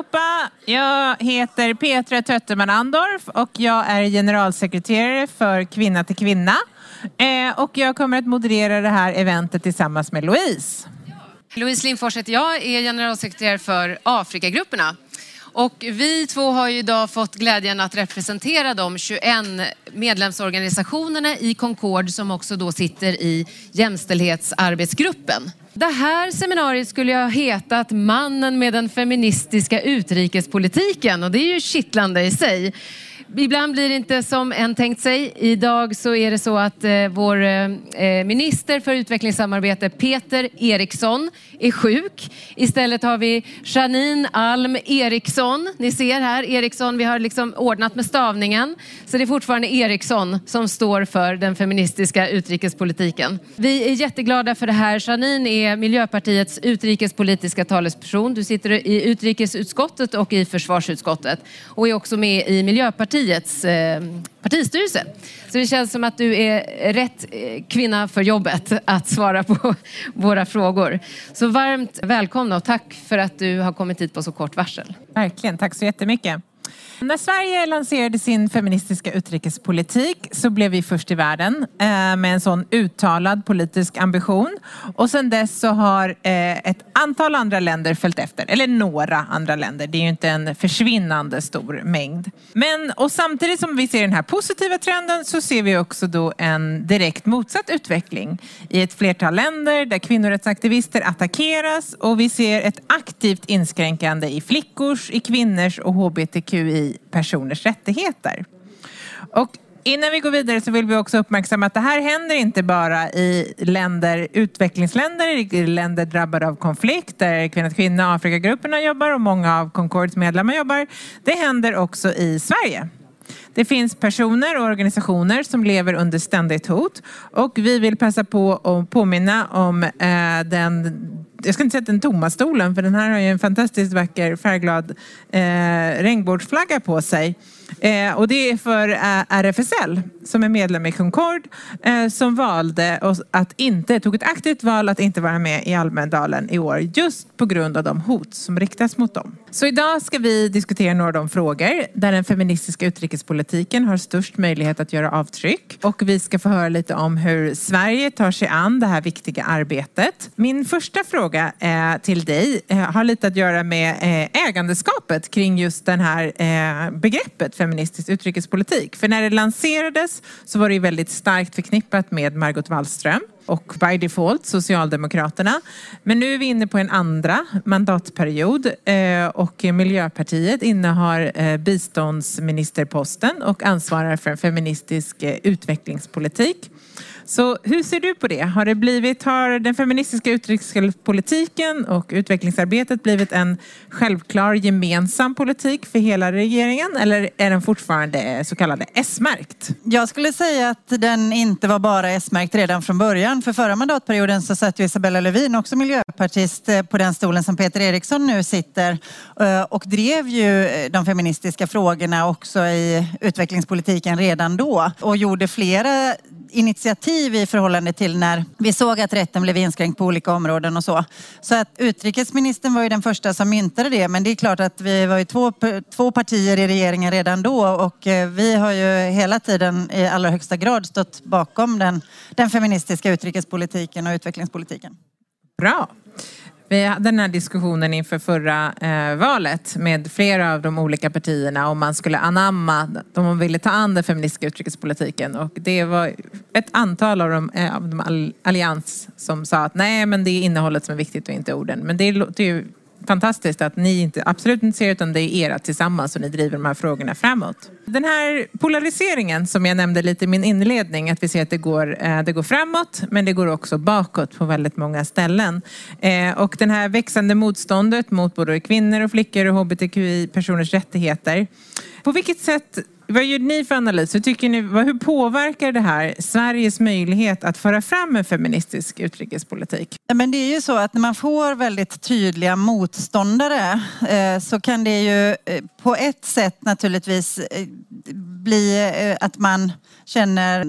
allihopa! Jag heter Petra Tötterman Andorf och jag är generalsekreterare för Kvinna till Kvinna. Eh, och jag kommer att moderera det här eventet tillsammans med Louise. Louise Lindfors heter jag, är generalsekreterare för Afrikagrupperna. Och vi två har ju idag fått glädjen att representera de 21 medlemsorganisationerna i Concord som också då sitter i jämställdhetsarbetsgruppen. Det här seminariet skulle ha hetat Mannen med den feministiska utrikespolitiken och det är ju kittlande i sig. Ibland blir det inte som en tänkt sig. Idag så är det så att eh, vår eh, eh, minister för utvecklingssamarbete Peter Eriksson är sjuk. Istället har vi Janine Alm Eriksson. Ni ser här Eriksson, vi har liksom ordnat med stavningen. Så det är fortfarande Eriksson som står för den feministiska utrikespolitiken. Vi är jätteglada för det här. Janine är Miljöpartiets utrikespolitiska talesperson. Du sitter i utrikesutskottet och i försvarsutskottet och är också med i Miljöpartiet partiets eh, partistyrelse. Så det känns som att du är rätt eh, kvinna för jobbet att svara på våra frågor. Så varmt välkomna och tack för att du har kommit hit på så kort varsel. Verkligen, tack så jättemycket. När Sverige lanserade sin feministiska utrikespolitik så blev vi först i världen eh, med en sån uttalad politisk ambition. Och sedan dess så har eh, ett antal andra länder följt efter, eller några andra länder. Det är ju inte en försvinnande stor mängd. Men och samtidigt som vi ser den här positiva trenden så ser vi också då en direkt motsatt utveckling i ett flertal länder där kvinnorättsaktivister attackeras och vi ser ett aktivt inskränkande i flickors, i kvinnors och hbtqi personers rättigheter. Och Innan vi går vidare så vill vi också uppmärksamma att det här händer inte bara i länder, utvecklingsländer, i länder drabbade av konflikt där Kvinna till Kvinna Afrikagrupperna jobbar och många av Concords medlemmar jobbar. Det händer också i Sverige. Det finns personer och organisationer som lever under ständigt hot och vi vill passa på att påminna om eh, den jag ska inte säga den tomma stolen för den här har ju en fantastiskt vacker färgglad eh, regnbågsflagga på sig. Eh, och det är för eh, RFSL som är medlem i Concord eh, som valde att inte, tog ett aktivt val att inte vara med i Almedalen i år just på grund av de hot som riktas mot dem. Så idag ska vi diskutera några av de frågor där den feministiska utrikespolitiken har störst möjlighet att göra avtryck och vi ska få höra lite om hur Sverige tar sig an det här viktiga arbetet. Min första fråga eh, till dig eh, har lite att göra med eh, ägandeskapet kring just det här begreppet feministisk utrikespolitik. För när det lanserades så var det väldigt starkt förknippat med Margot Wallström och by default Socialdemokraterna. Men nu är vi inne på en andra mandatperiod eh, och Miljöpartiet innehar eh, biståndsministerposten och ansvarar för en feministisk eh, utvecklingspolitik. Så hur ser du på det? Har, det blivit, har den feministiska utrikespolitiken och utvecklingsarbetet blivit en självklar gemensam politik för hela regeringen eller är den fortfarande så kallad S-märkt? Jag skulle säga att den inte var bara S-märkt redan från början. För förra mandatperioden så satt ju Isabella Lövin, också miljöpartist, eh, på den stolen som Peter Eriksson nu sitter eh, och drev ju eh, de feministiska frågorna också i utvecklingspolitiken redan då och gjorde flera initiativ i förhållande till när vi såg att rätten blev inskränkt på olika områden och så. Så att utrikesministern var ju den första som myntade det men det är klart att vi var ju två, två partier i regeringen redan då och eh, vi har ju hela tiden i allra högsta grad stått bakom den, den feministiska utrikespolitiken och utvecklingspolitiken. Bra. Vi hade den här diskussionen inför förra eh, valet med flera av de olika partierna om man skulle anamma, om man ville ta an den feministiska utrikespolitiken och det var ett antal av de, eh, av de allians som sa att nej men det är innehållet som är viktigt och inte orden. Men det låter ju fantastiskt att ni inte, absolut inte ser utan det är era tillsammans och ni driver de här frågorna framåt. Den här polariseringen som jag nämnde lite i min inledning, att vi ser att det går, eh, det går framåt men det går också bakåt på väldigt många ställen. Eh, och det här växande motståndet mot både kvinnor och flickor och hbtqi-personers rättigheter. På vilket sätt vad gör ni för analys? Hur, tycker ni, hur påverkar det här Sveriges möjlighet att föra fram en feministisk utrikespolitik? Men det är ju så att när man får väldigt tydliga motståndare eh, så kan det ju eh, på ett sätt naturligtvis eh, bli eh, att man känner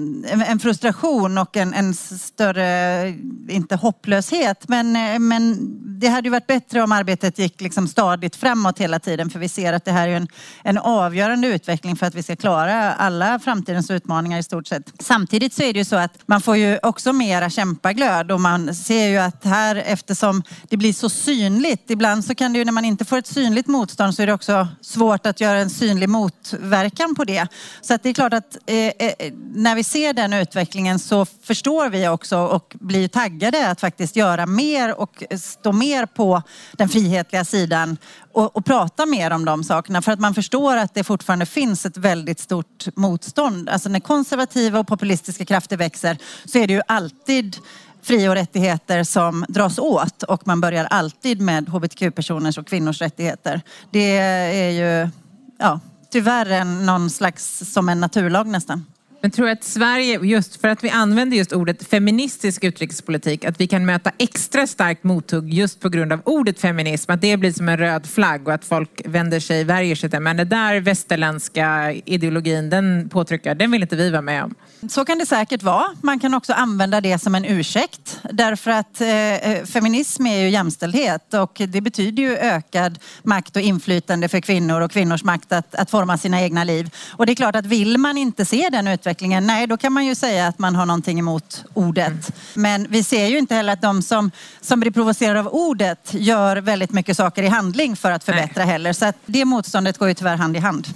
en frustration och en, en större, inte hopplöshet, men, eh, men det hade ju varit bättre om arbetet gick liksom stadigt framåt hela tiden för vi ser att det här är en, en avgörande utveckling för att vi ska klara alla framtidens utmaningar i stort sett. Samtidigt så är det ju så att man får ju också mera kämpaglöd och man ser ju att här eftersom det blir så synligt, ibland så kan det ju när man inte får ett synligt motstånd så är det också svårt att göra en synlig motverkan på det. Så att det är klart att eh, eh, när vi ser den utvecklingen så förstår vi också och blir taggade att faktiskt göra mer och stå mer på den frihetliga sidan och, och, prata mer om de sakerna för att man förstår att det fortfarande finns ett väldigt stort motstånd. Alltså när konservativa och populistiska krafter växer så är det ju alltid fri och rättigheter som dras åt och man börjar alltid med hbtq-personers och kvinnors rättigheter. Det är ju ja, tyvärr en, någon slags som en naturlag nästan. Men tror att Sverige, just för att vi använder just ordet feministisk utrikespolitik, att vi kan möta extra starkt mothugg just på grund av ordet feminism, att det blir som en röd flagg och att folk vänder sig, värjer sig till. Men den där västerländska ideologin, den påtryckar, den vill inte vi vara med om. Så kan det säkert vara. Man kan också använda det som en ursäkt. Därför att eh, feminism är ju jämställdhet och det betyder ju ökad makt och inflytande för kvinnor och kvinnors makt att, att forma sina egna liv. Och det är klart att vill man inte se den utvecklingen, nej då kan man ju säga att man har någonting emot ordet. Men vi ser ju inte heller att de som, som blir provocerade av ordet gör väldigt mycket saker i handling för att förbättra nej. heller. Så att det motståndet går ju tyvärr hand i hand.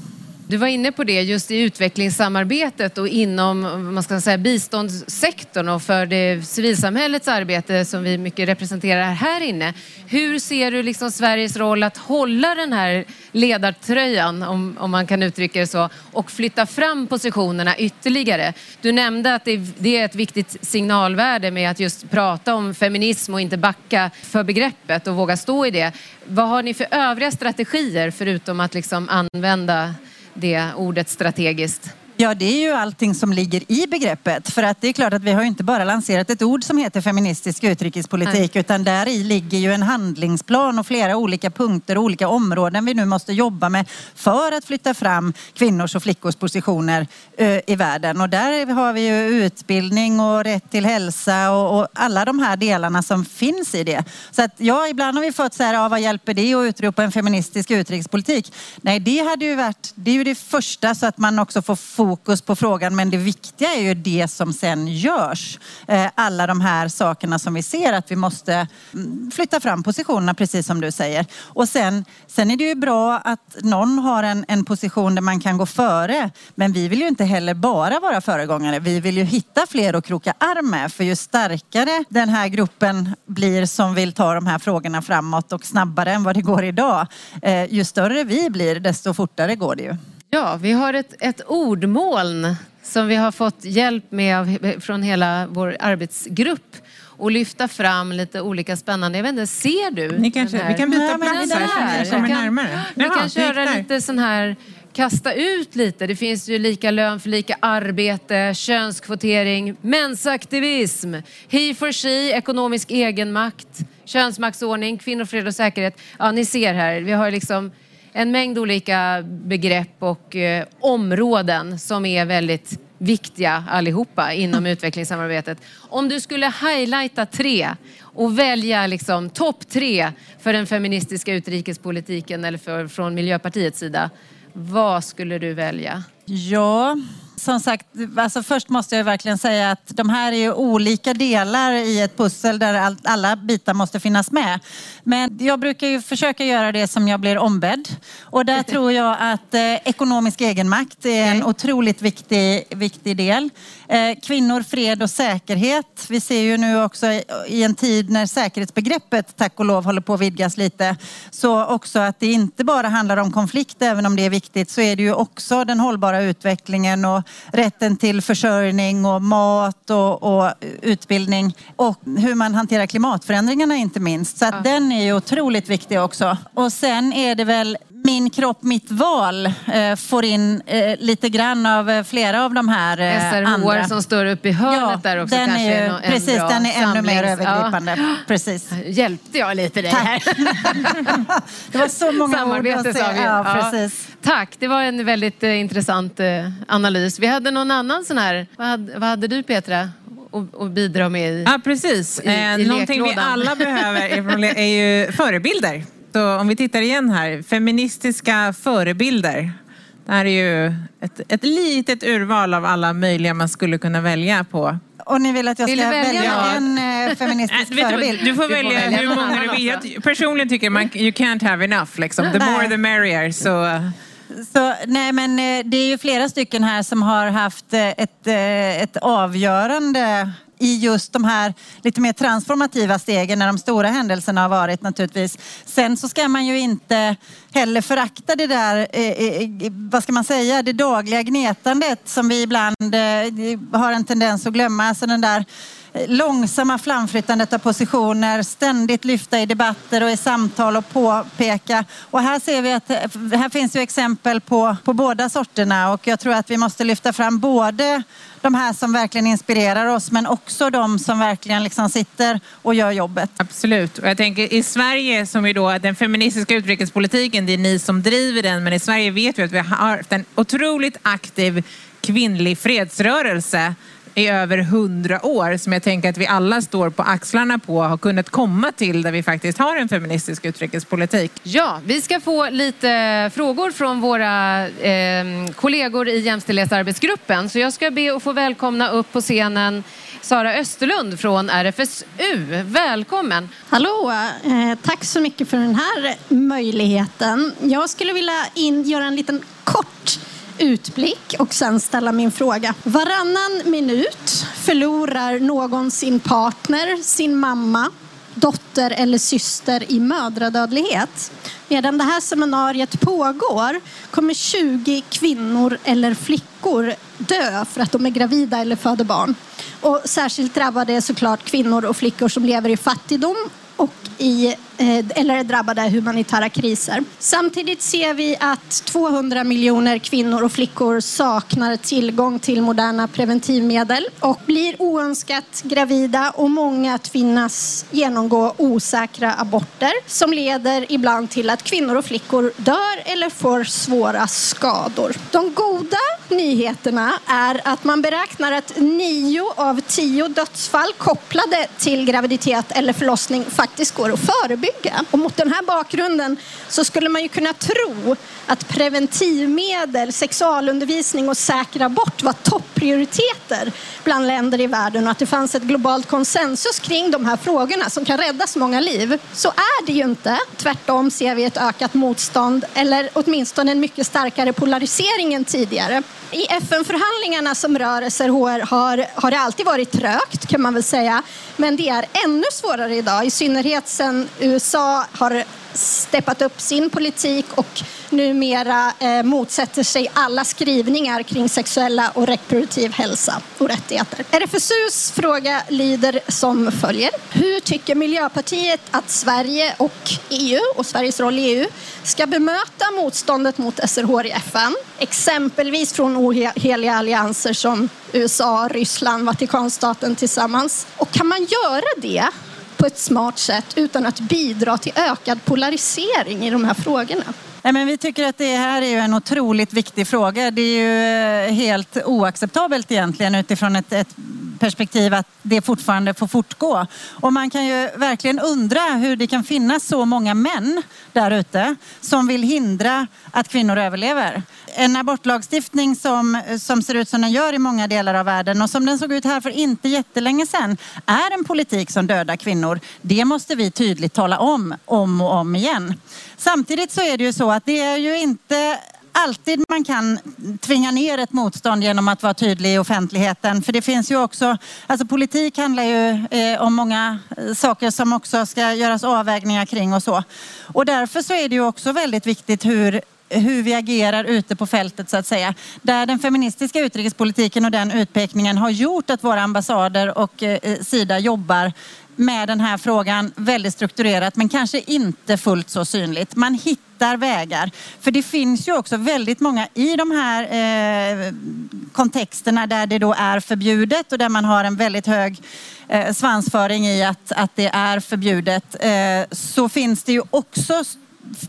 Du var inne på det just i utvecklingssamarbetet och inom man ska säga, biståndssektorn och för det civilsamhällets arbete som vi mycket representerar här inne. Hur ser du liksom Sveriges roll att hålla den här ledartröjan, om, om man kan uttrycka det så, och flytta fram positionerna ytterligare? Du nämnde att det, det är ett viktigt signalvärde med att just prata om feminism och inte backa för begreppet och våga stå i det. Vad har ni för övriga strategier förutom att liksom använda det ordet strategiskt? Ja, det är ju allting som ligger i begreppet. För att det är klart att vi har inte bara lanserat ett ord som heter feministisk utrikespolitik Nej. utan där i ligger ju en handlingsplan och flera olika punkter och olika områden vi nu måste jobba med för att flytta fram kvinnors och flickors positioner uh, i världen. Och där har vi ju utbildning och rätt till hälsa och, och, alla de här delarna som finns i det. Så att ja, ibland har vi fått så här, ja, vad hjälper det att utropa en feministisk utrikespolitik? Nej, det hade ju varit, det är ju det första så att man också får fokus på frågan men det viktiga är ju det som sen görs. Eh, alla de här sakerna som vi ser att vi måste mm, flytta fram positionerna precis som du säger. Och sen, sen är det ju bra att någon har en, en position där man kan gå före. Men vi vill ju inte heller bara vara föregångare. Vi vill ju hitta fler att kroka arm med. För ju starkare den här gruppen blir som vill ta de här frågorna framåt och snabbare än vad det går idag. Eh, ju större vi blir desto fortare går det ju. Ja, vi har ett, ett ordmoln som vi har fått hjälp med av, från hela vår arbetsgrupp och lyfta fram lite olika spännande, jag vet inte, ser du? Ni kanske, vi kan byta plats här, här så kommer närmare. Vi Jaha, kan köra lite sån här kasta ut lite. Det finns ju lika lön för lika arbete, könskvotering, mensaktivism, he for she, ekonomisk egenmakt, könsmaktsordning, kvinnofred och säkerhet. Ja, ni ser här, vi har liksom en mängd olika begrepp och eh, områden som är väldigt viktiga allihopa inom utvecklingssamarbetet. Om du skulle highlighta tre och välja liksom topp tre för den feministiska utrikespolitiken eller för, från Miljöpartiets sida, vad skulle du välja? Ja, som sagt, alltså först måste jag verkligen säga att de här är ju olika delar i ett pussel där alla bitar måste finnas med. Men jag brukar ju försöka göra det som jag blir ombedd. Och där tror jag att eh, ekonomisk egenmakt är en otroligt viktig, viktig del. Eh, kvinnor, fred och säkerhet. Vi ser ju nu också i en tid när säkerhetsbegreppet tack och lov håller på att vidgas lite. Så också att det inte bara handlar om konflikt, även om det är viktigt, så är det ju också den hållbara utvecklingen och rätten till försörjning och mat och, och utbildning och hur man hanterar klimatförändringarna inte minst. Så att ja. den är ju otroligt viktig också. Och sen är det väl Min kropp, mitt val eh, får in eh, lite grann av eh, flera av de här SRHR andra. som står uppe i hörnet där också den kanske är ju, nå- en precis, bra den är ännu mer samlings- övergripande. Ja. Precis. Hjälpte jag lite dig här? Det var så många Samarbete ord att säga. vi. Ja, precis. Tack, det var en väldigt eh, intressant eh, analys. Vi hade någon annan sån här. Vad hade, vad hade du Petra att- att bidra med? I? Ja, precis. I- i eh, någonting vi alla behöver är, är ju förebilder. Så om vi tittar igen här, feministiska förebilder. Det här är ju ett, ett litet urval av alla möjliga man skulle kunna välja på. Och ni vill att jag ska välja välja en eh, feministisk Äh, du, förebild? du får Du får välja hur många du vill. Jag personligen tycker man you can't have enough. Liksom. The Nej. more the merrier. Så, Så, nej, men eh, det är ju flera stycken här som har haft eh, ett, ett avgörande i just de här lite mer transformativa stegen när de stora händelserna har varit naturligtvis. Sen så ska man ju inte heller förakta det där, eh, eh, eh vad ska man säga, det dagliga gnetandet som vi ibland eh, har en tendens att glömma. Alltså den där långsamma framflyttandet av positioner, ständigt lyfta i debatter och i samtal och påpeka. Och här ser vi att här finns ju exempel på, på båda sorterna och jag tror att vi måste lyfta fram både de här som verkligen inspirerar oss men också de som verkligen liksom sitter och gör jobbet. Absolut. Och jag tänker i Sverige som ju då den feministiska utrikespolitiken, det är ni som driver den, men i Sverige vet vi att vi har haft en otroligt aktiv kvinnlig fredsrörelse i över hundra år som jag tänker att vi alla står på axlarna på och har kunnat komma till där vi faktiskt har en feministisk utrikespolitik. Ja, vi ska få lite frågor från våra eh, kollegor i jämställdhetsarbetsgruppen. Så jag ska be att få välkomna upp på scenen Sara Österlund från RFSU. Välkommen! Hallå! Eh, tack så mycket för den här möjligheten. Jag skulle vilja in, göra en liten kort utblick och sen ställa min fråga. Varannan minut förlorar någon sin partner, sin mamma, dotter eller syster i mödradödlighet. Medan det här seminariet pågår kommer 20 kvinnor eller flickor dö för att de är gravida eller föder barn. Och särskilt drabbade är såklart kvinnor och flickor som lever i fattigdom och i, Eh, eller är drabbade av humanitära kriser. Samtidigt ser vi att 200 miljoner kvinnor och flickor saknar tillgång till moderna preventivmedel och blir oönskat gravida och många tvingas genomgå osäkra aborter som leder ibland till att kvinnor och flickor dör eller får svåra skador. De goda nyheterna är att man beräknar att nio av tio dödsfall kopplade till graviditet eller förlossning faktiskt går att förebygga. Och mot den här bakgrunden så skulle man ju kunna tro att preventivmedel, sexualundervisning och säker abort var topprioriteter bland länder i världen och att det fanns ett globalt konsensus kring de här frågorna som kan rädda så många liv. Så är det ju inte. Tvärtom ser vi ett ökat motstånd eller åtminstone en mycket starkare polarisering än tidigare. I FN-förhandlingarna som rör SRHR har, har det alltid varit trögt kan man väl säga. Men det är ännu svårare idag, i synnerhet sedan USA har steppat upp sin politik och numera eh, motsätter sig alla skrivningar kring sexuella och reproduktiv hälsa och rättigheter. RFSUs fråga lyder som följer. Hur tycker Miljöpartiet att Sverige och EU och Sveriges roll i EU ska bemöta motståndet mot SRHR i FN? Exempelvis från oheliga allianser som USA, Ryssland, Vatikanstaten tillsammans. Och kan man göra det på ett smart sätt utan att bidra till ökad polarisering i de här frågorna? Nej, men vi tycker att det här är ju en otroligt viktig fråga. Det är ju eh, helt oacceptabelt egentligen utifrån ett, ett perspektiv att det fortfarande får fortgå. Och man kan ju verkligen undra hur det kan finnas så många män där ute som vill hindra att kvinnor överlever. En abortlagstiftning som, som ser ut som den gör i många delar av världen och som den såg ut här för inte jättelänge sedan är en politik som dödar kvinnor. Det måste vi tydligt tala om, om och om igen. Samtidigt så är det ju så att det är ju inte alltid man kan tvinga ner ett motstånd genom att vara tydlig i offentligheten. För det finns ju också, alltså politik handlar ju eh, om många eh, saker som också ska göras avvägningar kring och så. Och därför så är det ju också väldigt viktigt hur hur vi agerar ute på fältet så att säga. Där den feministiska utrikespolitiken och den utpekningen har gjort att våra ambassader och eh, Sida jobbar med den här frågan väldigt strukturerat men kanske inte fullt så synligt. Man hittar hittar vägar. För det finns ju också väldigt många i de här eh, kontexterna där det då är förbjudet och där man har en väldigt hög eh, svansföring i att, att det är förbjudet eh, så finns det ju också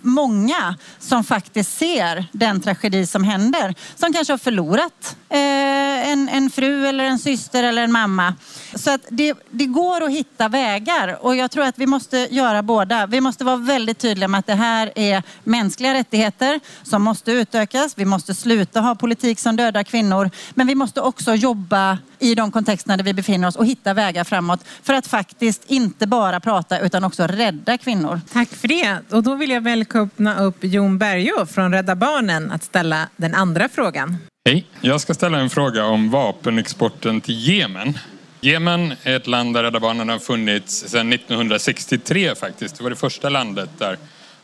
många som faktiskt ser den tragedi som händer. Som kanske har förlorat eh, en, en fru eller en syster eller en mamma. Så att det, det går att hitta vägar och jag tror att vi måste göra båda. Vi måste vara väldigt tydliga med att det här är mänskliga rättigheter som måste utökas. Vi måste sluta ha politik som dödar kvinnor. Men vi måste också jobba i de kontexterna där vi befinner oss och hitta vägar framåt för att faktiskt inte bara prata utan också rädda kvinnor. Tack för det. Och då vill jag välkomna upp Jon Bergå från Rädda Barnen att ställa den andra frågan. Hej, jag ska ställa en fråga om vapenexporten till Jemen. Jemen är ett land där Rädda Barnen har funnits sedan 1963 faktiskt. Det var det första landet där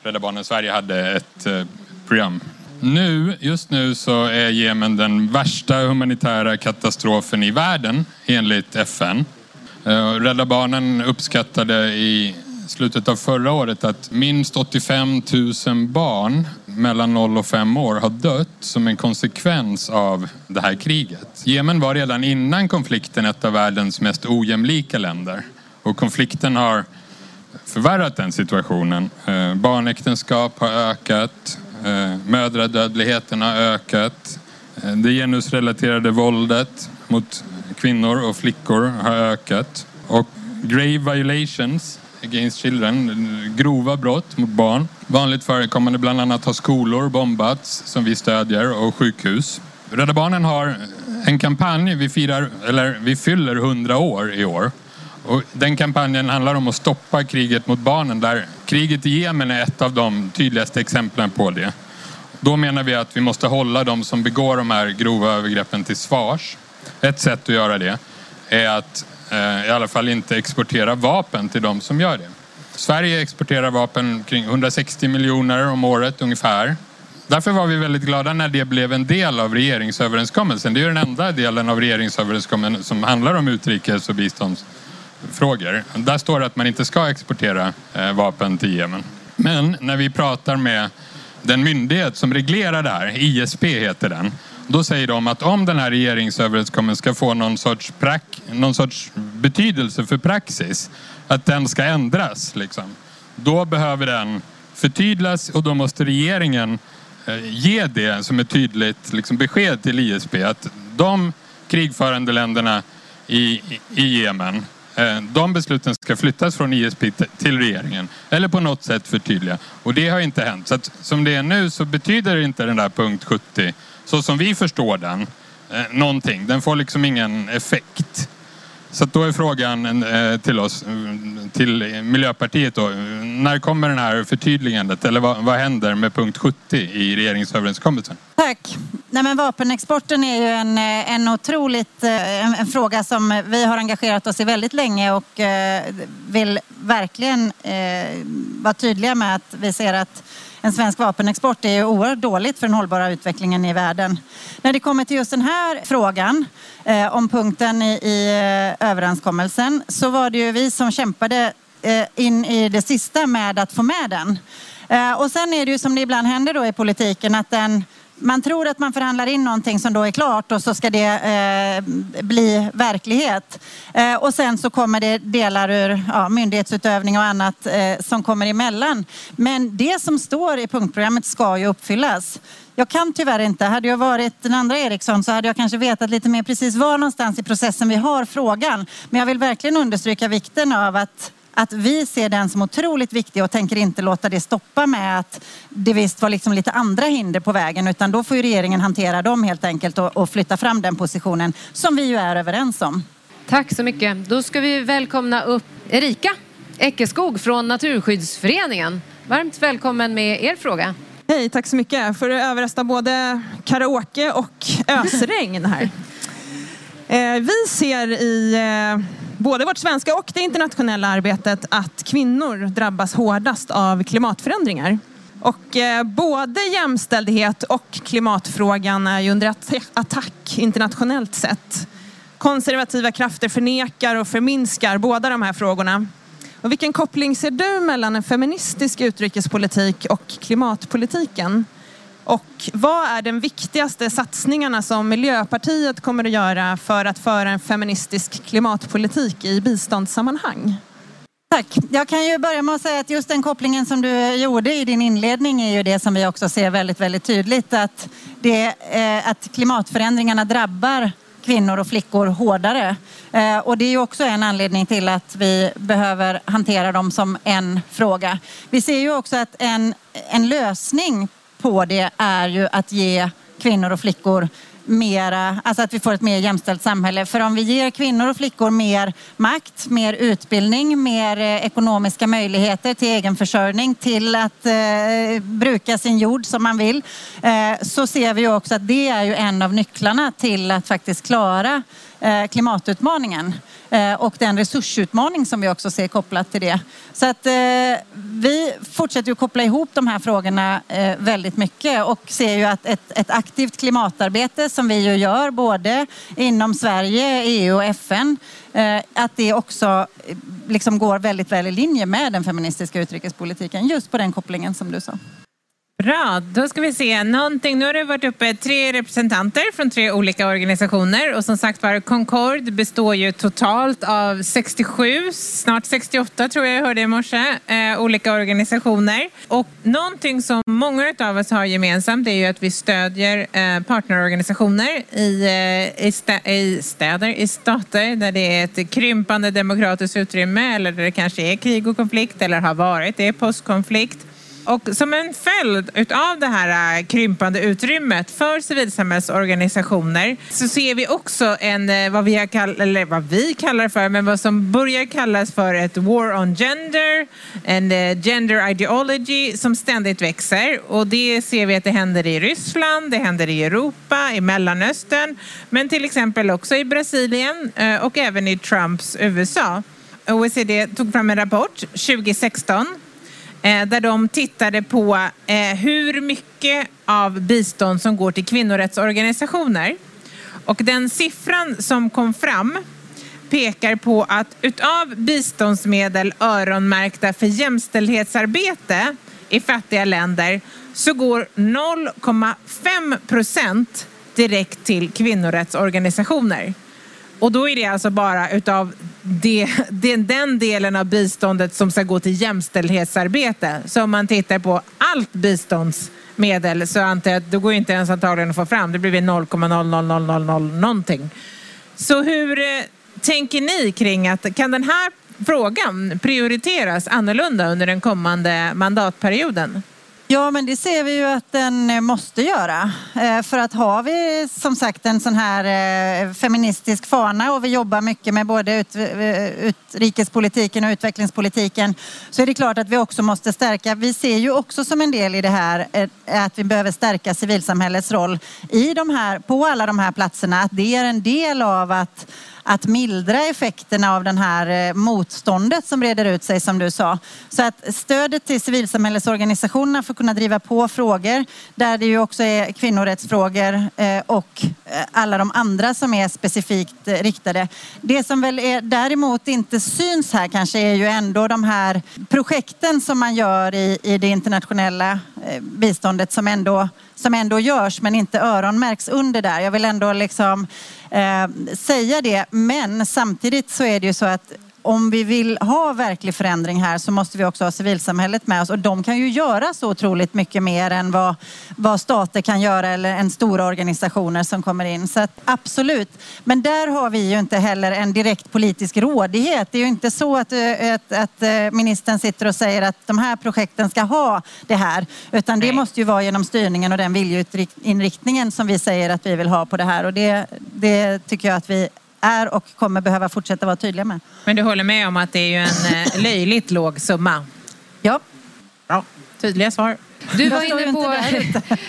Rädda Barnen Sverige hade ett eh, program. Nu, just nu så är Jemen den värsta humanitära katastrofen i världen enligt FN. Eh, Rädda Barnen uppskattade i slutet av förra året att minst 85 000 barn mellan 0 och 5 år har dött som en konsekvens av det här kriget. Jemen var redan innan konflikten ett av världens mest ojämlika länder och konflikten har förvärrat den situationen. Eh, barnäktenskap har ökat, Eh, mödradödligheten har ökat, eh, det genusrelaterade våldet mot kvinnor och flickor har ökat och grave violations against children, grova brott mot barn. Vanligt förekommande bland annat har skolor bombats som vi stödjer och sjukhus. Rädda Barnen har en kampanj, vi, firar, eller vi fyller 100 år i år. Och den kampanjen handlar om att stoppa kriget mot barnen där kriget i Jemen är ett av de tydligaste exemplen på det. Då menar vi att vi måste hålla de som begår de här grova övergreppen till svars. Ett sätt att göra det är att Eh, i alla fall inte exportera vapen till de som gör det. Sverige exporterar vapen kring 160 miljoner om året ungefär. Därför var vi väldigt glada när det blev en del av regeringsöverenskommelsen. Det är ju den enda delen av regeringsöverenskommelsen som handlar om utrikes och frågor. Där står det att man inte ska exportera eh, vapen till Jemen. Men när vi pratar med den myndighet som reglerar det här, ISP heter den, då säger de att om den här regeringsöverenskommelsen ska få någon sorts, prak, någon sorts betydelse för praxis, att den ska ändras, liksom, då behöver den förtydligas och då måste regeringen eh, ge det som ett tydligt liksom, besked till ISP att de krigförande länderna i, i Jemen Eh, de besluten ska flyttas från ISP till regeringen eller på något sätt förtydliga. Och det har inte hänt. Så att, som det är nu så betyder inte den där punkt 70 så som vi förstår den, eh, någonting. Den får liksom ingen effekt. Så då är frågan eh, till oss, till Miljöpartiet då. När kommer den här förtydligandet eller vad, vad händer med punkt 70 i regeringsöverenskommelsen? Tack. Nej, men vapenexporten är ju en, eh, en otroligt eh, en, en, fråga som vi har engagerat oss i väldigt länge och eh, vill verkligen eh, vara tydliga med att vi ser att en svensk vapenexport är oerhört dåligt för den hållbara utvecklingen i världen. När det kommer till just den här frågan eh, om punkten i, i överenskommelsen så var det ju vi som kämpade eh, in i det sista med att få med den. Eh, och sen är det ju som det ibland händer då i politiken att den man tror att man förhandlar in någonting som då är klart och så ska det eh, bli verklighet. Eh, och sen så kommer det delar ur ja, myndighetsutövning och annat eh, som kommer emellan. Men det som står i punktprogrammet ska ju uppfyllas. Jag kan tyvärr inte. Hade jag varit den andra Eriksson så hade jag kanske vetat lite mer precis var någonstans i processen vi har frågan. Men jag vill verkligen understryka vikten av att att vi ser den som otroligt viktig och tänker inte låta det stoppa med att det visst var liksom lite andra hinder på vägen utan då får ju regeringen hantera dem helt enkelt och, och flytta fram den positionen som vi ju är överens om. Tack så mycket. Då ska vi välkomna upp Erika Eckeskog från Naturskyddsföreningen. Varmt välkommen med er fråga. Hej, tack så mycket. För att överrösta både karaoke och ösregn här. Eh, vi ser i eh, både vårt svenska och det internationella arbetet att kvinnor drabbas hårdast av klimatförändringar. Och eh, både jämställdhet och klimatfrågan är ju under attack internationellt sett. Konservativa krafter förnekar och förminskar båda de här frågorna. Och vilken koppling ser du mellan en feministisk utrikespolitik och klimatpolitiken? Och vad är den viktigaste satsningarna som Miljöpartiet kommer att göra för att föra en feministisk klimatpolitik i biståndssammanhang? Tack. Jag kan ju börja med att säga att just den kopplingen som du gjorde i din inledning är ju det som vi också ser väldigt, väldigt tydligt att, det, eh, att klimatförändringarna drabbar kvinnor och flickor hårdare. Eh, och det är ju också en anledning till att vi behöver hantera dem som en fråga. Vi ser ju också att en, en lösning på det är ju att ge kvinnor och flickor mera, alltså att vi får ett mer jämställt samhälle. För om vi ger kvinnor och flickor mer makt, mer utbildning, mer eh, ekonomiska möjligheter till egenförsörjning, till att eh, bruka sin jord som man vill, eh, så ser vi ju också att det är ju en av nycklarna till att faktiskt klara eh, klimatutmaningen. Eh, och den resursutmaning som vi också ser kopplat till det. Så att eh, vi fortsätter ju koppla ihop de här frågorna eh, väldigt mycket och ser ju att ett, ett aktivt klimatarbete som vi ju gör både inom Sverige, EU och FN att det också liksom går väldigt väl i linje med den feministiska utrikespolitiken just på den kopplingen som du sa. Bra, då ska vi se någonting. Nu har det varit uppe tre representanter från tre olika organisationer och som sagt var Concord består ju totalt av 67, snart 68 tror jag jag hörde i morse, eh, olika organisationer. Och någonting som många av oss har gemensamt är ju att vi stödjer eh, partnerorganisationer i, eh, i, stä, i städer, i stater där det är ett krympande demokratiskt utrymme eller där det kanske är krig och konflikt eller har varit det, postkonflikt. Och som en följd utav det här äh, krympande utrymmet för civilsamhällsorganisationer så ser vi också en, äh, vad vi, kall, eller vad vi kallar för, men vad som börjar kallas för ett war on gender, en äh, gender ideology som ständigt växer. Och det ser vi att det händer i Ryssland, det händer i Europa, i Mellanöstern, men till exempel också i Brasilien och även i Trumps USA. OECD tog fram en rapport 2016 Eh, där de tittade på eh, hur mycket av bistånd som går till kvinnorättsorganisationer. Och den siffran som kom fram pekar på att utav biståndsmedel öronmärkta för jämställdhetsarbete i fattiga länder så går 0,5 procent direkt till kvinnorättsorganisationer. Och då är det alltså bara utav det, det, den delen av biståndet som ska gå till jämställdhetsarbete. Så om man tittar på allt biståndsmedel så antar jag att det går inte ens antagligen att få fram. Det blir 0,00000 någonting. Så hur eh, tänker ni kring att kan den här frågan prioriteras annorlunda under den kommande mandatperioden? Ja, men det ser vi ju att den eh, måste göra. Eh, för att har vi som sagt en sån här eh, feministisk fana och vi jobbar mycket med både ut, utrikespolitiken och utvecklingspolitiken så är det klart att vi också måste stärka. Vi ser ju också som en del i det här att vi behöver stärka civilsamhällets roll i de här, på alla de här platserna. Att det är en del av att att mildra effekterna av det här eh, motståndet som breder ut sig som du sa. Så att stödet till civilsamhällesorganisationerna för att kunna driva på frågor där det ju också är kvinnorättsfrågor eh, och eh, alla de andra som är specifikt riktade. Det som väl är, däremot inte syns här kanske är ju ändå de här projekten som man gör i, i det internationella biståndet som ändå, som ändå görs men inte öronmärks under där. Jag vill ändå liksom eh, säga det. Men samtidigt så är det ju så att om vi vill ha verklig förändring här så måste vi också ha civilsamhället med oss och de kan ju göra så otroligt mycket mer än vad, vad stater kan göra eller en stora organisationer som kommer in. Så att, absolut. Men där har vi ju inte heller en direkt politisk rådighet. Det är ju inte så att, eh, att, att eh, ministern sitter och säger att de här projekten ska ha det här utan det måste ju vara genom styrningen och den viljeinriktningen som vi säger att vi vill ha på det här och det, det tycker jag att vi är och kommer behöva fortsätta vara tydliga med. Men du håller med om att det är ju en eh, löjligt låg summa? Ja. Bra. Tydliga svar. Du var inne på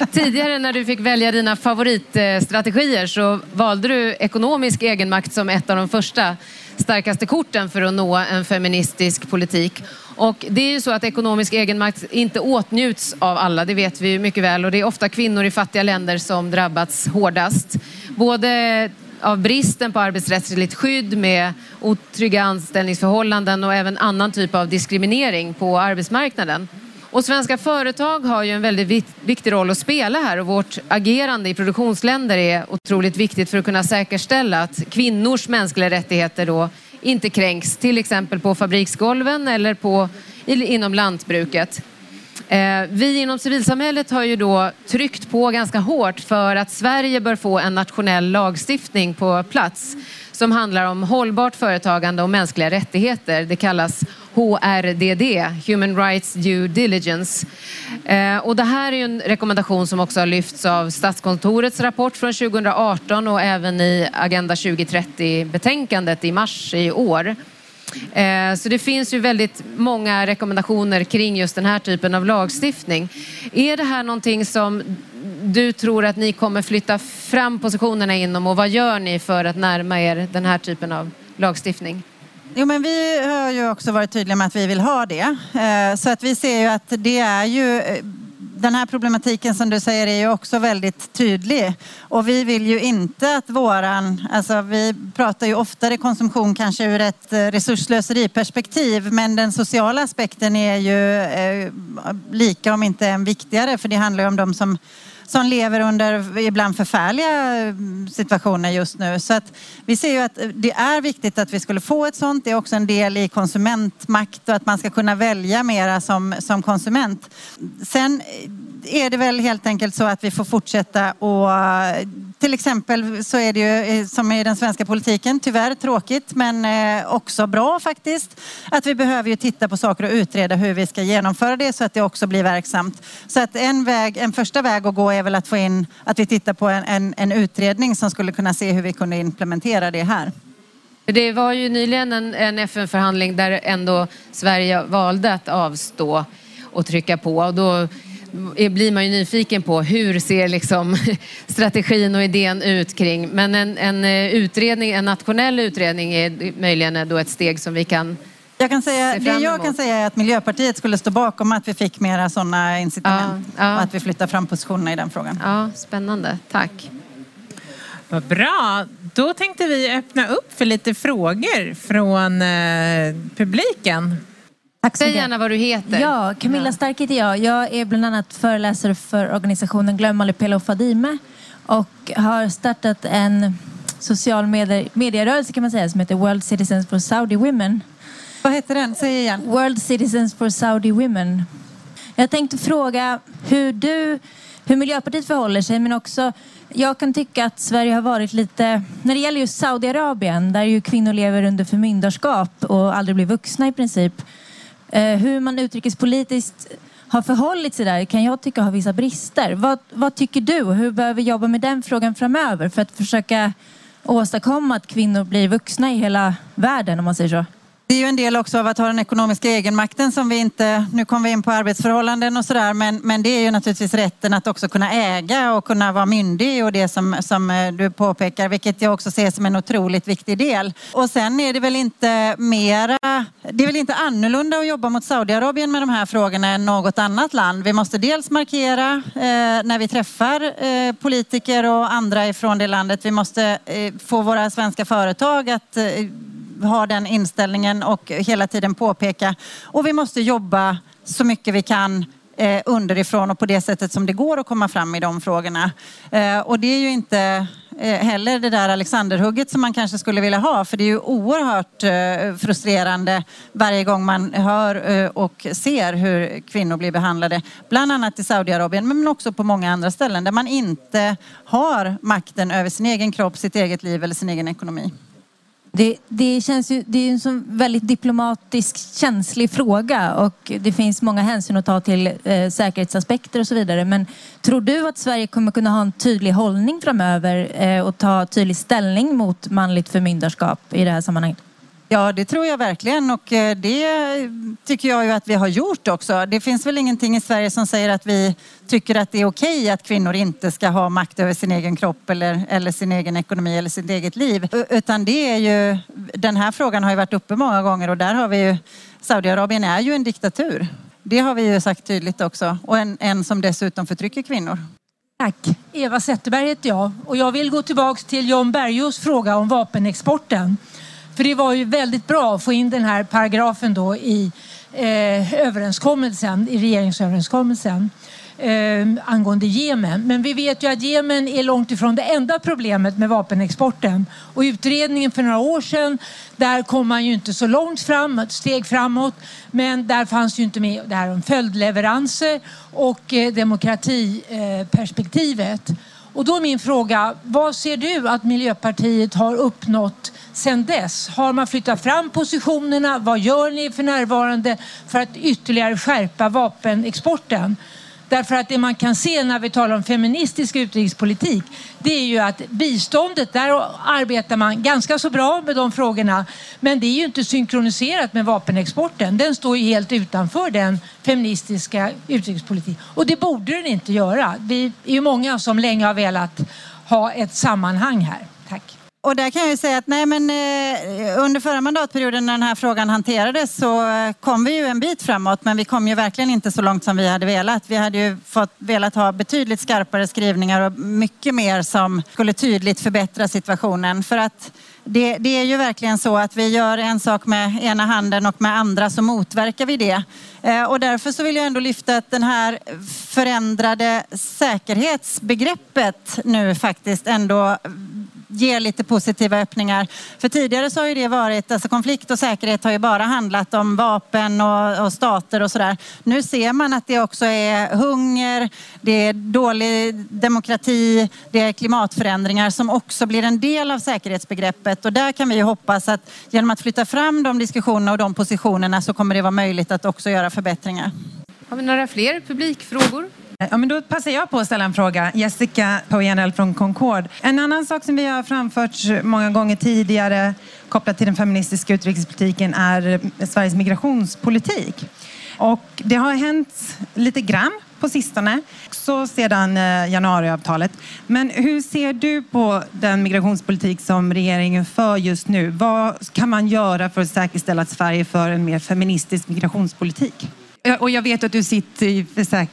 tidigare när du fick välja dina favoritstrategier så valde du ekonomisk egenmakt som ett av de första starkaste korten för att nå en feministisk politik. Och det är ju så att ekonomisk egenmakt inte åtnjuts av alla, det vet vi mycket väl. Och det är ofta kvinnor i fattiga länder som drabbats hårdast. Både av bristen på arbetsrättsligt skydd med otrygga anställningsförhållanden och även annan typ av diskriminering på arbetsmarknaden. Och svenska företag har ju en väldigt viktig roll att spela här och vårt agerande i produktionsländer är otroligt viktigt för att kunna säkerställa att kvinnors mänskliga rättigheter då inte kränks, till exempel på fabriksgolven eller på, inom lantbruket. Eh, vi inom civilsamhället har ju då tryckt på ganska hårt för att Sverige bör få en nationell lagstiftning på plats som handlar om hållbart företagande och mänskliga rättigheter. Det kallas HRDD, Human Rights Due Diligence. Eh, och det här är en rekommendation som också har lyfts av Statskontorets rapport från 2018 och även i Agenda 2030-betänkandet i mars i år. Eh, så det finns ju väldigt många rekommendationer kring just den här typen av lagstiftning. Är det här någonting som du tror att ni kommer flytta fram positionerna inom och vad gör ni för att närma er den här typen av lagstiftning? Jo, men vi har ju också varit tydliga med att vi vill ha det. Eh, så att vi ser ju att det är ju eh, den här problematiken som du säger är ju också väldigt tydlig. Och vi vill ju inte att våran, alltså vi pratar ju oftare konsumtion kanske ur ett eh, resurslöseriperspektiv, men den sociala aspekten är ju eh, lika om inte än viktigare för det handlar ju om de som som lever under ibland förfärliga eh, situationer just nu. Så att vi ser ju att eh, det är viktigt att vi skulle få ett sånt. Det är också en del i konsumentmakt och att man ska kunna välja mera som, som konsument. Sen eh, är det väl helt enkelt så att vi får fortsätta och eh, till exempel så är det ju eh, som i den svenska politiken, tyvärr tråkigt men eh, också bra faktiskt, att vi behöver ju titta på saker och utreda hur vi ska genomföra det så att det också blir verksamt. Så att en, väg, en första väg att gå är väl att få in att vi tittar på en, en, en utredning som skulle kunna se hur vi kunde implementera det här. Det var ju nyligen en, en FN-förhandling där ändå Sverige valde att avstå och trycka på och då blir man ju nyfiken på hur ser liksom strategin och idén ut kring. Men en, en eh, utredning, en nationell utredning är möjligen då ett steg som vi kan jag kan säga, det jag kan säga är att Miljöpartiet skulle stå bakom att vi fick mera sådana incitament ja, ja. och att vi flyttar fram positionerna i den frågan. Ja, spännande. Tack. Vad bra. Då tänkte vi öppna upp för lite frågor från eh, publiken. Tack Säg gärna vad du heter. Ja, Camilla Stark heter jag. Jag är bland annat föreläsare för organisationen Glöm aldrig Pela och Fadime och har startat en social medierörelse kan man säga som heter World Citizens for Saudi Women. Vad heter den? Säg igen. World Citizens for Saudi Women. Jag tänkte fråga hur du, hur Miljöpartiet förhåller sig men också jag kan tycka att Sverige har varit lite, när det gäller just Saudiarabien där ju kvinnor lever under förmyndarskap och aldrig blir vuxna i princip Eh, hur man utrikespolitiskt har förhållit sig där kan jag tycka har vissa brister. Vad, vad tycker du? Hur behöver vi jobba med den frågan framöver för att försöka åstadkomma att kvinnor blir vuxna i hela världen om man säger så? Det är ju en del också av att ha den ekonomiska egenmakten som vi inte, nu kommer vi in på arbetsförhållanden och sådär, men, men det är ju naturligtvis rätten att också kunna äga och kunna vara myndig och det som, som eh, du påpekar, vilket jag också ser som en otroligt viktig del. Och sen är det väl inte mera, det är väl inte annorlunda att jobba mot Saudiarabien med de här frågorna än något annat land. Vi måste dels markera eh, när vi träffar eh, politiker och andra ifrån det landet. Vi måste eh, få våra svenska företag att eh, ha den inställningen och hela tiden påpeka. Och vi måste jobba så mycket vi kan eh, underifrån och på det sättet som det går att komma fram i de frågorna. Eh, och det är ju inte eh, heller det där Alexanderhugget som man kanske skulle vilja ha för det är ju oerhört eh, frustrerande varje gång man hör eh, och ser hur kvinnor blir behandlade. Bland annat i Saudiarabien men också på många andra ställen där man inte har makten över sin egen kropp, sitt eget liv eller sin egen ekonomi. Det, det, känns ju, det är en sån väldigt diplomatisk känslig fråga och det finns många hänsyn att ta till eh, säkerhetsaspekter och så vidare. Men tror du att Sverige kommer kunna ha en tydlig hållning framöver eh, och ta tydlig ställning mot manligt förmyndarskap i det här sammanhanget? Ja, det tror jag verkligen och eh, det tycker jag ju att vi har gjort också. Det finns väl ingenting i Sverige som säger att vi tycker att det är okej att kvinnor inte ska ha makt över sin egen kropp eller, eller sin egen ekonomi eller sitt eget liv. Utan det är ju, den här frågan har ju varit uppe många gånger och där har vi ju, Saudiarabien är ju en diktatur. Det har vi ju sagt tydligt också och en, en som dessutom förtrycker kvinnor. Tack. Eva Zetterberg heter jag och jag vill gå tillbaka till John Bergås fråga om vapenexporten. För det var ju väldigt bra att få in den här paragrafen då i eh, överenskommelsen, i regeringsöverenskommelsen eh, angående Jemen. Men vi vet ju att Jemen är långt ifrån det enda problemet med vapenexporten. Och utredningen för några år sedan, där kom man ju inte så långt fram, ett steg framåt. Men där fanns ju inte med det här om följdleveranser och eh, demokratiperspektivet. Och då är min fråga, vad ser du att Miljöpartiet har uppnått sedan dess? Har man flyttat fram positionerna? Vad gör ni för närvarande för att ytterligare skärpa vapenexporten? Därför att det man kan se när vi talar om feministisk utrikespolitik det är ju att biståndet, där arbetar man ganska så bra med de frågorna. Men det är ju inte synkroniserat med vapenexporten. Den står ju helt utanför den feministiska utrikespolitiken. Och det borde den inte göra. Vi är ju många som länge har velat ha ett sammanhang här. Tack. Och där kan jag ju säga att nej, men, eh, under förra mandatperioden när den här frågan hanterades så kom vi ju en bit framåt men vi kom ju verkligen inte så långt som vi hade velat. Vi hade ju fått, velat ha betydligt skarpare skrivningar och mycket mer som skulle tydligt förbättra situationen. För att det, det, är ju verkligen så att vi gör en sak med ena handen och med andra så motverkar vi det. Eh, och därför så vill jag ändå lyfta att den här förändrade säkerhetsbegreppet nu faktiskt ändå ger lite positiva öppningar. För tidigare så har ju det varit, alltså konflikt och säkerhet har ju bara handlat om vapen och, och stater och sådär. Nu ser man att det också är hunger, det är dålig demokrati, det är klimatförändringar som också blir en del av säkerhetsbegreppet. Och där kan vi ju hoppas att genom att flytta fram de diskussionerna och de positionerna så kommer det vara möjligt att också göra förbättringar. Har vi några fler publikfrågor? Eh, ja, men då passar jag på att ställa en fråga. Jessica Pauenel från Concord. En annan sak som vi har framfört många gånger tidigare kopplat till den feministiska utrikespolitiken är Sveriges migrationspolitik. Och det har hänt lite grann på sistone, också sedan eh, januariavtalet. Men hur ser du på den migrationspolitik som regeringen för just nu? Vad kan man göra för att säkerställa att Sverige för en mer feministisk migrationspolitik? Och jag vet att du sitter i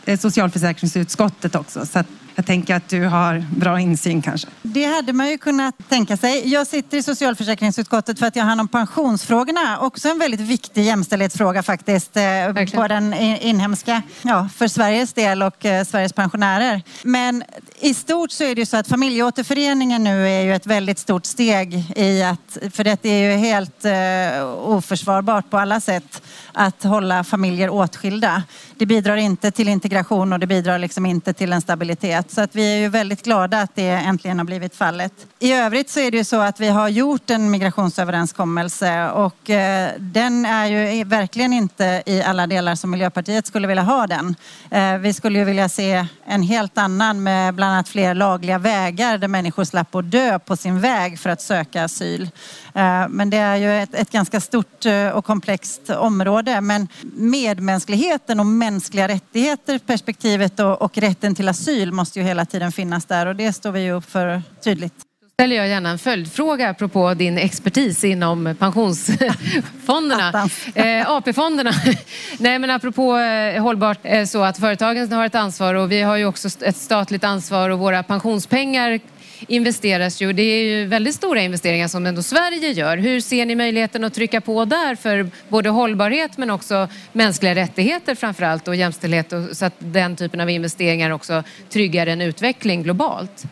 eh, socialförsäkringsutskottet också. Så jag tänker att du har bra insyn kanske. Det hade man ju kunnat tänka sig. Jag sitter i socialförsäkringsutskottet för att jag har hand om pensionsfrågorna. Också en väldigt viktig jämställdhetsfråga faktiskt. Eh, Verkligen. På den inhemska, ja, för Sveriges del och eh, Sveriges pensionärer. Men i stort så är det ju så att familjeåterföreningen nu är ju ett väldigt stort steg i att, för det är ju helt eh, oförsvarbart på alla sätt att hålla familjer åtskilda. Det bidrar inte till integration och det bidrar liksom inte till en stabilitet. Så att vi är ju väldigt glada att det äntligen har blivit fallet. I övrigt så är det ju så att vi har gjort en migrationsöverenskommelse och eh, den är ju verkligen inte i alla delar som Miljöpartiet skulle vilja ha den. Eh, vi skulle ju vilja se en helt annan med bland annat fler lagliga vägar där människor slapp att dö på sin väg för att söka asyl. Eh, men det är ju ett, ett ganska stort eh, och komplext område. Men medmänskligheten och mänskliga rättigheter perspektivet och, och rätten till asyl måste ju hela tiden finnas där och det står vi ju upp för tydligt ställer jag gärna en följdfråga apropå din expertis inom pensionsfonderna. eh, AP-fonderna. Nej men apropå eh, hållbart eh, så att företagen har ett ansvar och vi har ju också ett statligt ansvar och våra pensionspengar investeras ju. Det är ju väldigt stora investeringar som ändå Sverige gör. Hur ser ni möjligheten att trycka på där för både hållbarhet men också mänskliga rättigheter framförallt och jämställdhet och så att den typen av investeringar också tryggar en utveckling globalt?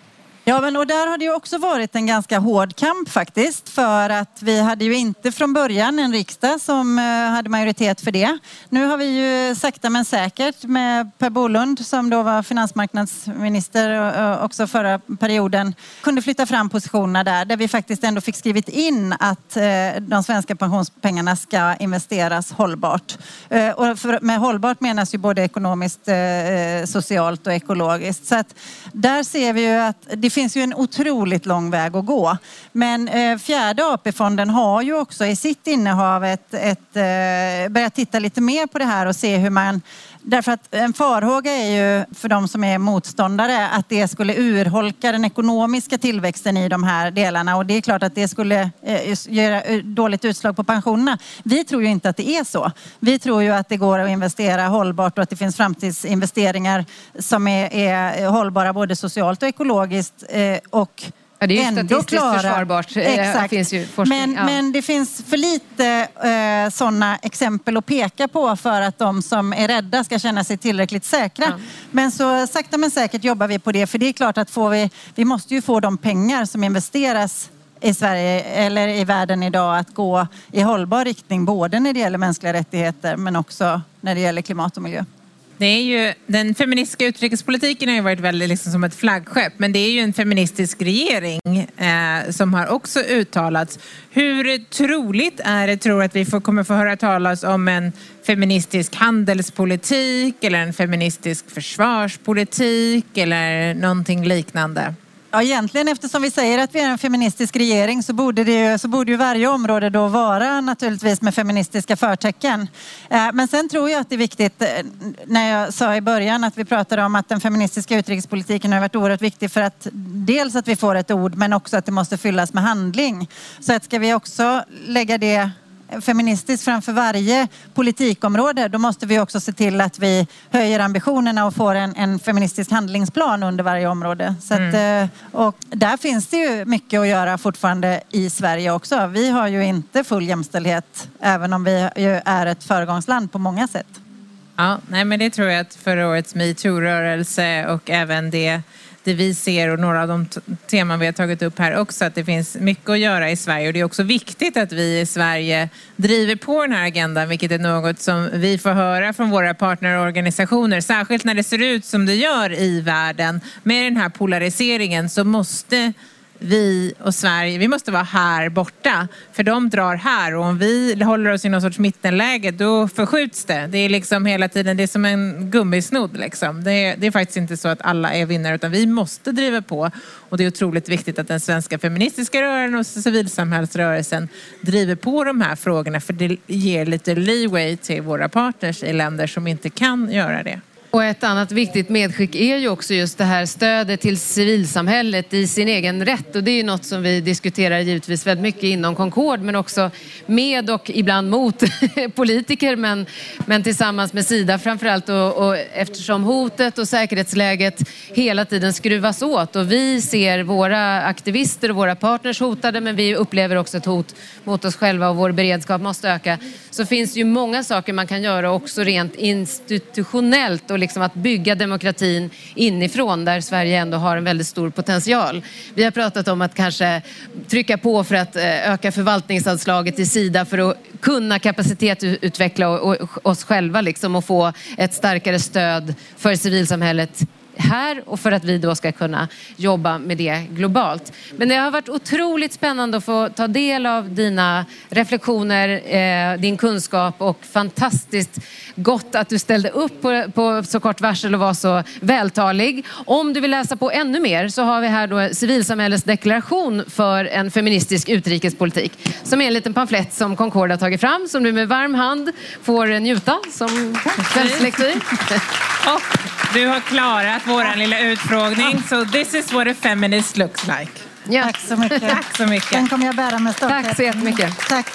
Ja, men och där har det ju också varit en ganska hård kamp faktiskt för att vi hade ju inte från början en riksdag som eh, hade majoritet för det. Nu har vi ju sakta men säkert med Per Bolund som då var finansmarknadsminister eh, eh, också förra perioden kunde flytta fram positionerna där, där vi faktiskt ändå fick skrivit in att de svenska pensionspengarna ska investeras hållbart. Och med hållbart menas ju både ekonomiskt, socialt och ekologiskt. Så att där ser vi ju att det finns ju en otroligt lång väg att gå. Men eh, fjärde AP-fonden har ju också i sitt innehav ett, ett, eh, börjat titta lite mer på det här och se hur man Därför att en farhåga är ju för de som är motståndare att det skulle urholka den ekonomiska tillväxten i de här delarna och det är klart att det skulle eh, göra eh, dåligt utslag på pensionerna. Vi tror ju inte att det är så. Vi tror ju att det går att investera hållbart och att det finns framtidsinvesteringar som är, är hållbara både socialt och ekologiskt eh, och Ja, det är ju ändå statistiskt klara. försvarbart. Eh, Exakt. men, Ja. men det finns för lite eh, sådana exempel att peka på för att de som är rädda ska känna sig tillräckligt säkra. Ja. Men så sakta men säkert jobbar vi på det. För det är klart att får vi, vi måste ju få de pengar som investeras i Sverige eller i världen idag att gå i hållbar riktning både när det gäller mänskliga rättigheter men också när det gäller klimat och miljö. Det är ju, den feministiska utrikespolitiken har ju varit väldigt liksom som ett flaggskepp men det är ju en feministisk regering eh, som har också uttalats. Hur troligt är det tror att vi får, kommer få höra talas om en feministisk handelspolitik eller en feministisk försvarspolitik eller någonting liknande? Ja, egentligen eftersom vi säger att vi är en feministisk regering så borde, det, ju- så borde ju varje område då vara naturligtvis med feministiska förtecken. Eh, men sen tror jag att det är viktigt, eh, när jag sa i början att vi pratade om att den feministiska utrikespolitiken har varit oerhört viktig för att dels att vi får ett ord men också att det måste fyllas med handling. Så att ska vi också lägga det feministiskt framför varje politikområde då måste vi också se till att vi höjer ambitionerna och får en, en feministisk handlingsplan under varje område. Så att, eh, och där finns det ju mycket att göra fortfarande i Sverige också. Vi har ju inte full jämställdhet även om vi är ett föregångsland på många sätt. Ja, nej men det tror jag att förra årets metoo-rörelse och även det, det vi ser och några av de teman vi har tagit upp här också, att det finns mycket att göra i Sverige och det är också viktigt att vi i Sverige driver på den här agendan, vilket är något som vi får höra från våra partnerorganisationer, särskilt när det ser ut som det gör i världen. Med den här polariseringen så måste vi och Sverige, vi måste vara här borta. För de drar här och om vi håller oss i någon sorts mittenläge då förskjuts det. Det är liksom hela tiden, det är som en gummisnodd liksom. Det är, det är faktiskt inte så att alla är vinnare utan vi måste driva på. Och det är otroligt viktigt att den svenska feministiska rörelsen och civilsamhällsrörelsen driver på de här frågorna för det ger lite leeway till våra partners i länder som inte kan göra det. Och ett annat viktigt medskick är ju också just det här stödet till civilsamhället i sin egen rätt. Och det är ju något som vi diskuterar givetvis väldigt mycket inom Concord men också med och ibland mot politiker men, men tillsammans med Sida framförallt. Och, och eftersom hotet och säkerhetsläget hela tiden skruvas åt. Och vi ser våra aktivister och våra partners hotade men vi upplever också ett hot mot oss själva och vår beredskap måste öka. Så finns det ju många saker man kan göra också rent institutionellt och liksom att bygga demokratin inifrån där Sverige ändå har en väldigt stor potential. Vi har pratat om att kanske trycka på för att eh, öka förvaltningsanslaget i Sida för att kunna kapacitetsutveckla oss själva liksom och få ett starkare stöd för civilsamhället här och för att vi då ska kunna jobba med det globalt. Men det har varit otroligt spännande att få ta del av dina reflektioner, eh, din kunskap och fantastiskt gott att du ställde upp på, på så kort varsel och var så vältalig. Om du vill läsa på ännu mer så har vi här då civilsamhällets deklaration för en feministisk utrikespolitik som är en liten pamflett som Concord har tagit fram som du med varm hand får njuta som kvällslektyr. Du har klarat vår lilla utfrågning. So this is what a feminist looks like. Ja. Tack så mycket. Tack så mycket. Den kommer jag bära med stolthet. Tack så jättemycket. Tack.